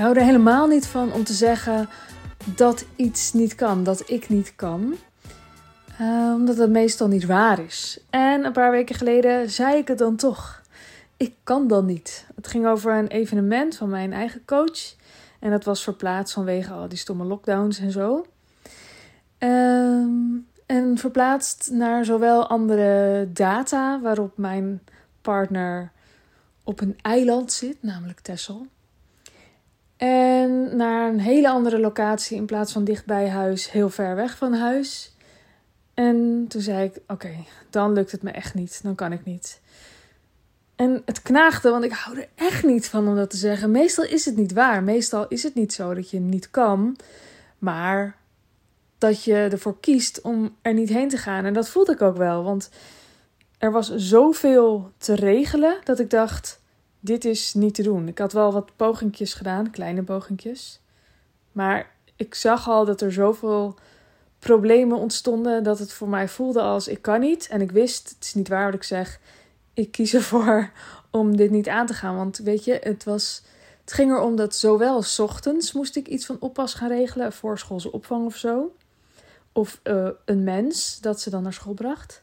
hou er helemaal niet van om te zeggen dat iets niet kan, dat ik niet kan. Uh, omdat het meestal niet waar is. En een paar weken geleden zei ik het dan toch. Ik kan dan niet. Het ging over een evenement van mijn eigen coach. En dat was verplaatst vanwege al die stomme lockdowns en zo. Ehm, en verplaatst naar zowel andere data waarop mijn partner op een eiland zit, namelijk Texel. En naar een hele andere locatie in plaats van dicht bij huis, heel ver weg van huis. En toen zei ik: Oké, dan lukt het me echt niet. Dan kan ik niet. En het knaagde, want ik hou er echt niet van om dat te zeggen. Meestal is het niet waar. Meestal is het niet zo dat je niet kan. Maar dat je ervoor kiest om er niet heen te gaan. En dat voelde ik ook wel. Want er was zoveel te regelen dat ik dacht: dit is niet te doen. Ik had wel wat pogingjes gedaan, kleine pogingjes. Maar ik zag al dat er zoveel problemen ontstonden dat het voor mij voelde als ik kan niet. En ik wist, het is niet waar wat ik zeg, ik kies ervoor om dit niet aan te gaan. Want weet je, het was... Het ging erom dat zowel s ochtends moest ik iets van oppas gaan regelen, voorschoolse opvang of zo. Of uh, een mens dat ze dan naar school bracht.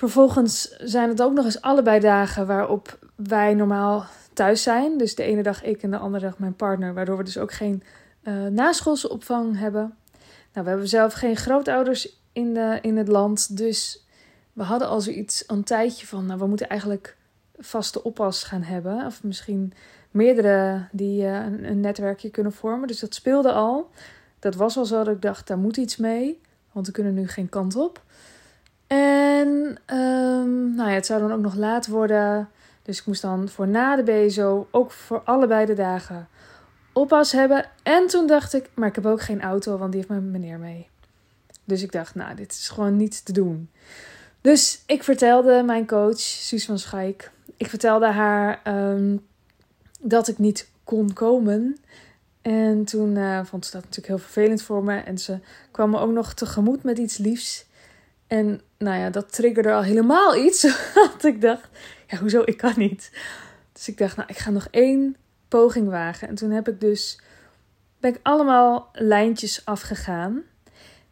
Vervolgens zijn het ook nog eens allebei dagen waarop wij normaal thuis zijn. Dus de ene dag ik en de andere dag mijn partner. Waardoor we dus ook geen uh, naschoolse opvang hebben. Nou, we hebben zelf geen grootouders in, de, in het land. Dus we hadden al zoiets een tijdje van, nou, we moeten eigenlijk vaste oppas gaan hebben. Of misschien meerdere die uh, een, een, netwerkje kunnen vormen. Dus dat speelde al. Dat was al zo dat ik dacht, daar moet iets mee. Want we kunnen nu geen kant op. En um, nou ja, het zou dan ook nog laat worden. Dus ik moest dan voor na de BSO, ook voor allebei de dagen, oppas hebben. En toen dacht ik, maar ik heb ook geen auto, want die heeft mijn meneer mee. Dus ik dacht, nou, dit is gewoon niet te doen. Dus ik vertelde mijn coach, Suus van Schaik, ik vertelde haar um, dat ik niet kon komen. En toen uh, vond ze dat natuurlijk heel vervelend voor me. En ze kwam me ook nog tegemoet met iets liefs. En nou ja, dat triggerde al helemaal iets. Want ik dacht, ja, hoezo? Ik kan niet. Dus ik dacht, nou, ik ga nog één poging wagen. En toen heb ik dus, ben ik allemaal lijntjes afgegaan.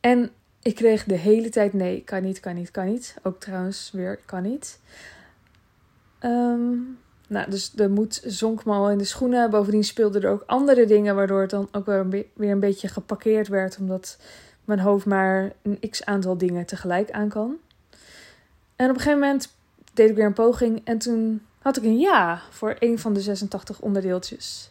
En ik kreeg de hele tijd nee, kan niet, kan niet, kan niet. Ook trouwens weer, kan niet. Um, nou, dus de moed zonk me al in de schoenen. Bovendien speelden er ook andere dingen, waardoor het dan ook weer een beetje geparkeerd werd. Omdat mijn hoofd maar een x aantal dingen tegelijk aan kan. En op een gegeven moment deed ik weer een poging en toen had ik een ja voor een van de 86 onderdeeltjes.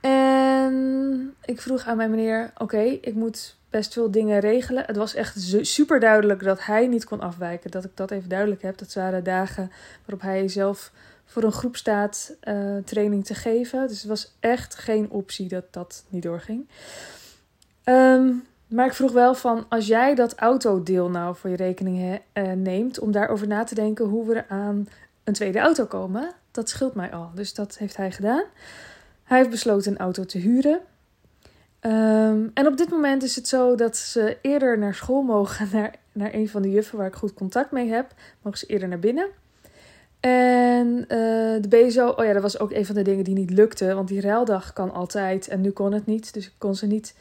En ik vroeg aan mijn meneer: Oké, ik moet best veel dingen regelen. Het was echt super duidelijk dat hij niet kon afwijken. Dat ik dat even duidelijk heb. Dat waren dagen waarop hij zelf voor een groep staat uh, training te geven. Dus het was echt geen optie dat dat niet doorging. Um, maar ik vroeg wel van, als jij dat autodeel nou voor je rekening uh, neemt, om daarover na te denken hoe we aan een tweede auto komen, dat scheelt mij al. Dus dat heeft hij gedaan. Hij heeft besloten een auto te huren. Um, en op dit moment is het zo dat ze eerder naar school mogen, naar, naar een van de juffen waar ik goed contact mee heb. Mogen ze eerder naar binnen. En uh, de BSO, oh ja, dat was ook een van de dingen die niet lukte. Want die ruildag kan altijd en nu kon het niet. Dus ik kon ze niet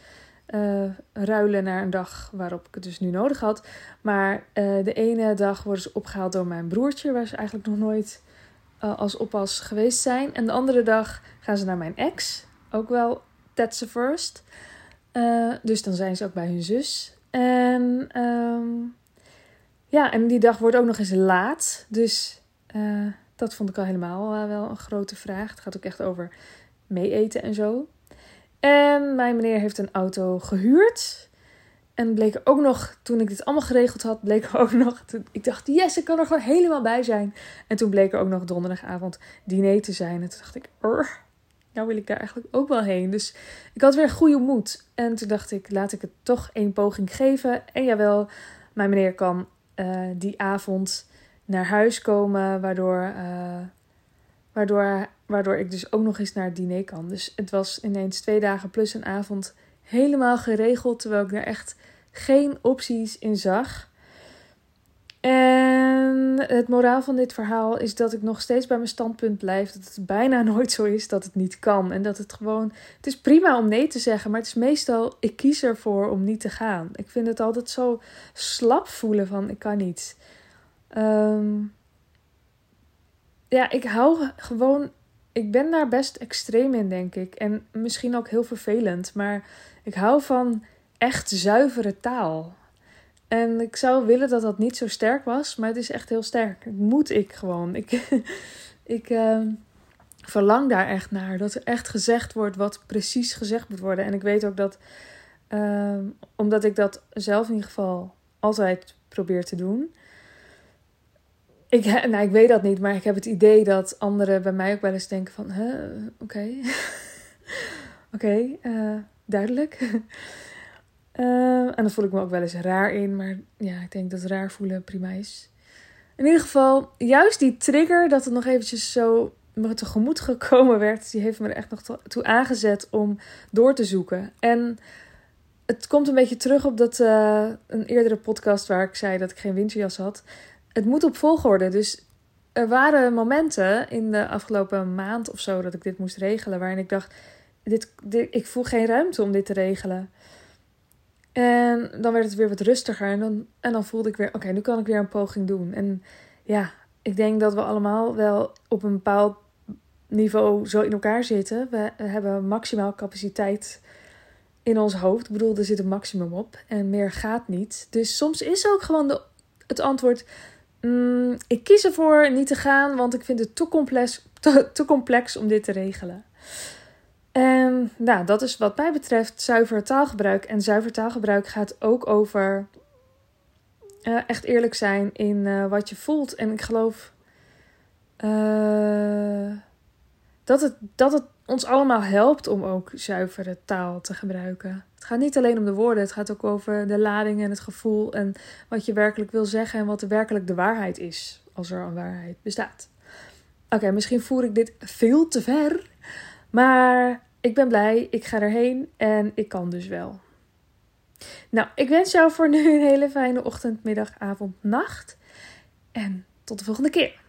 uh, ruilen naar een dag waarop ik het dus nu nodig had. Maar uh, de ene dag worden ze opgehaald door mijn broertje, waar ze eigenlijk nog nooit uh, als oppas geweest zijn. En de andere dag gaan ze naar mijn ex, ook wel that's the first. dus dan zijn ze ook bij hun zus. En um, ja, en die dag wordt ook nog eens laat. Dus dat vond ik al helemaal wel een grote vraag. Het gaat ook echt over mee eten en zo. En mijn meneer heeft een auto gehuurd. En bleek ook nog, toen ik dit allemaal geregeld had, bleek er ook nog. Toen, ik dacht, yes, ik kan er gewoon helemaal bij zijn. En toen bleek er ook nog donderdagavond diner te zijn. En toen dacht ik, nou wil ik daar eigenlijk ook wel heen. Dus ik had weer goede moed. En toen dacht ik, laat ik het toch één poging geven. En jawel, mijn meneer kan uh, die avond naar huis komen, waardoor. Uh, waardoor Waardoor ik dus ook nog eens naar het diner kan. Dus het was ineens twee dagen plus een avond helemaal geregeld. Terwijl ik er echt geen opties in zag. En het moraal van dit verhaal is dat ik nog steeds bij mijn standpunt blijf. Dat het bijna nooit zo is dat het niet kan. En dat het gewoon. Het is prima om nee te zeggen, maar het is meestal. Ik kies ervoor om niet te gaan. Ik vind het altijd zo slap voelen van ik kan niet. Ehm, ja, ik hou gewoon. Ik ben daar best extreem in, denk ik. En misschien ook heel vervelend. Maar ik hou van echt zuivere taal. En ik zou willen dat dat niet zo sterk was, maar het is echt heel sterk. moet ik gewoon. Ik, ik ehm, verlang daar echt naar. Dat er echt gezegd wordt wat precies gezegd moet worden. En ik weet ook dat, ehm, omdat ik dat zelf in ieder geval altijd probeer te doen. Ik, nou, ik weet dat niet, maar ik heb het idee dat anderen bij mij ook wel eens denken van... Oké, oké, eh, duidelijk. Uh, en dan voel ik me ook wel eens raar in. Maar ja, ik denk dat raar voelen prima is. In ieder geval, juist die trigger dat het nog eventjes zo me tegemoet gekomen werd, die heeft me er echt nog toe aangezet om door te zoeken. En het komt een beetje terug op dat uh, een eerdere podcast waar ik zei dat ik geen winterjas had. Het moet op volgorde. Dus er waren momenten in de afgelopen maand of zo dat ik dit moest regelen, waarin ik dacht: dit, ik voel geen ruimte om dit te regelen. En dan werd het weer wat rustiger. En dan, en dan voelde ik weer, oké, nu kan ik weer een poging doen. En ja, ik denk dat we allemaal wel op een bepaald niveau zo in elkaar zitten. We hebben maximaal capaciteit in ons hoofd. Ik bedoel, er zit een maximum op. En meer gaat niet. Dus soms is ook gewoon de, het antwoord... Mm, ik kies ervoor niet te gaan, want ik vind het te complex, te, complex om dit te regelen. En nou, dat is wat mij betreft zuiver taalgebruik. En zuiver taalgebruik gaat ook over uh, echt eerlijk zijn in uh, wat je voelt. En ik geloof uh, dat, het, dat het ons allemaal helpt om ook zuivere taal te gebruiken. Het gaat niet alleen om de woorden, het gaat ook over de lading en het gevoel en wat je werkelijk wil zeggen en wat er werkelijk de waarheid is, als er een waarheid bestaat. Oké, misschien voer ik dit veel te ver. Maar ik ben blij, ik ga erheen en ik kan dus wel. Nou, ik wens jou voor nu een hele fijne ochtend, middag, avond, nacht. En tot de volgende keer.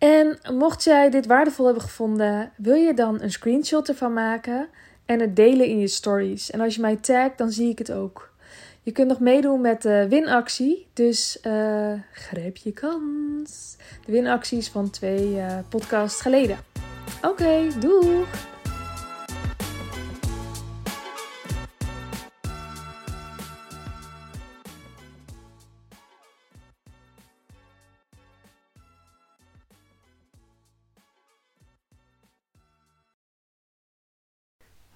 En mocht jij dit waardevol hebben gevonden, wil je dan een screenshot ervan maken en het delen in je stories. En als je mij tagt, dan zie ik het ook. Je kunt nog meedoen met de winactie, dus uh, grijp je kans. De winactie is van twee uh, podcasts geleden. Oké, okay, doeg!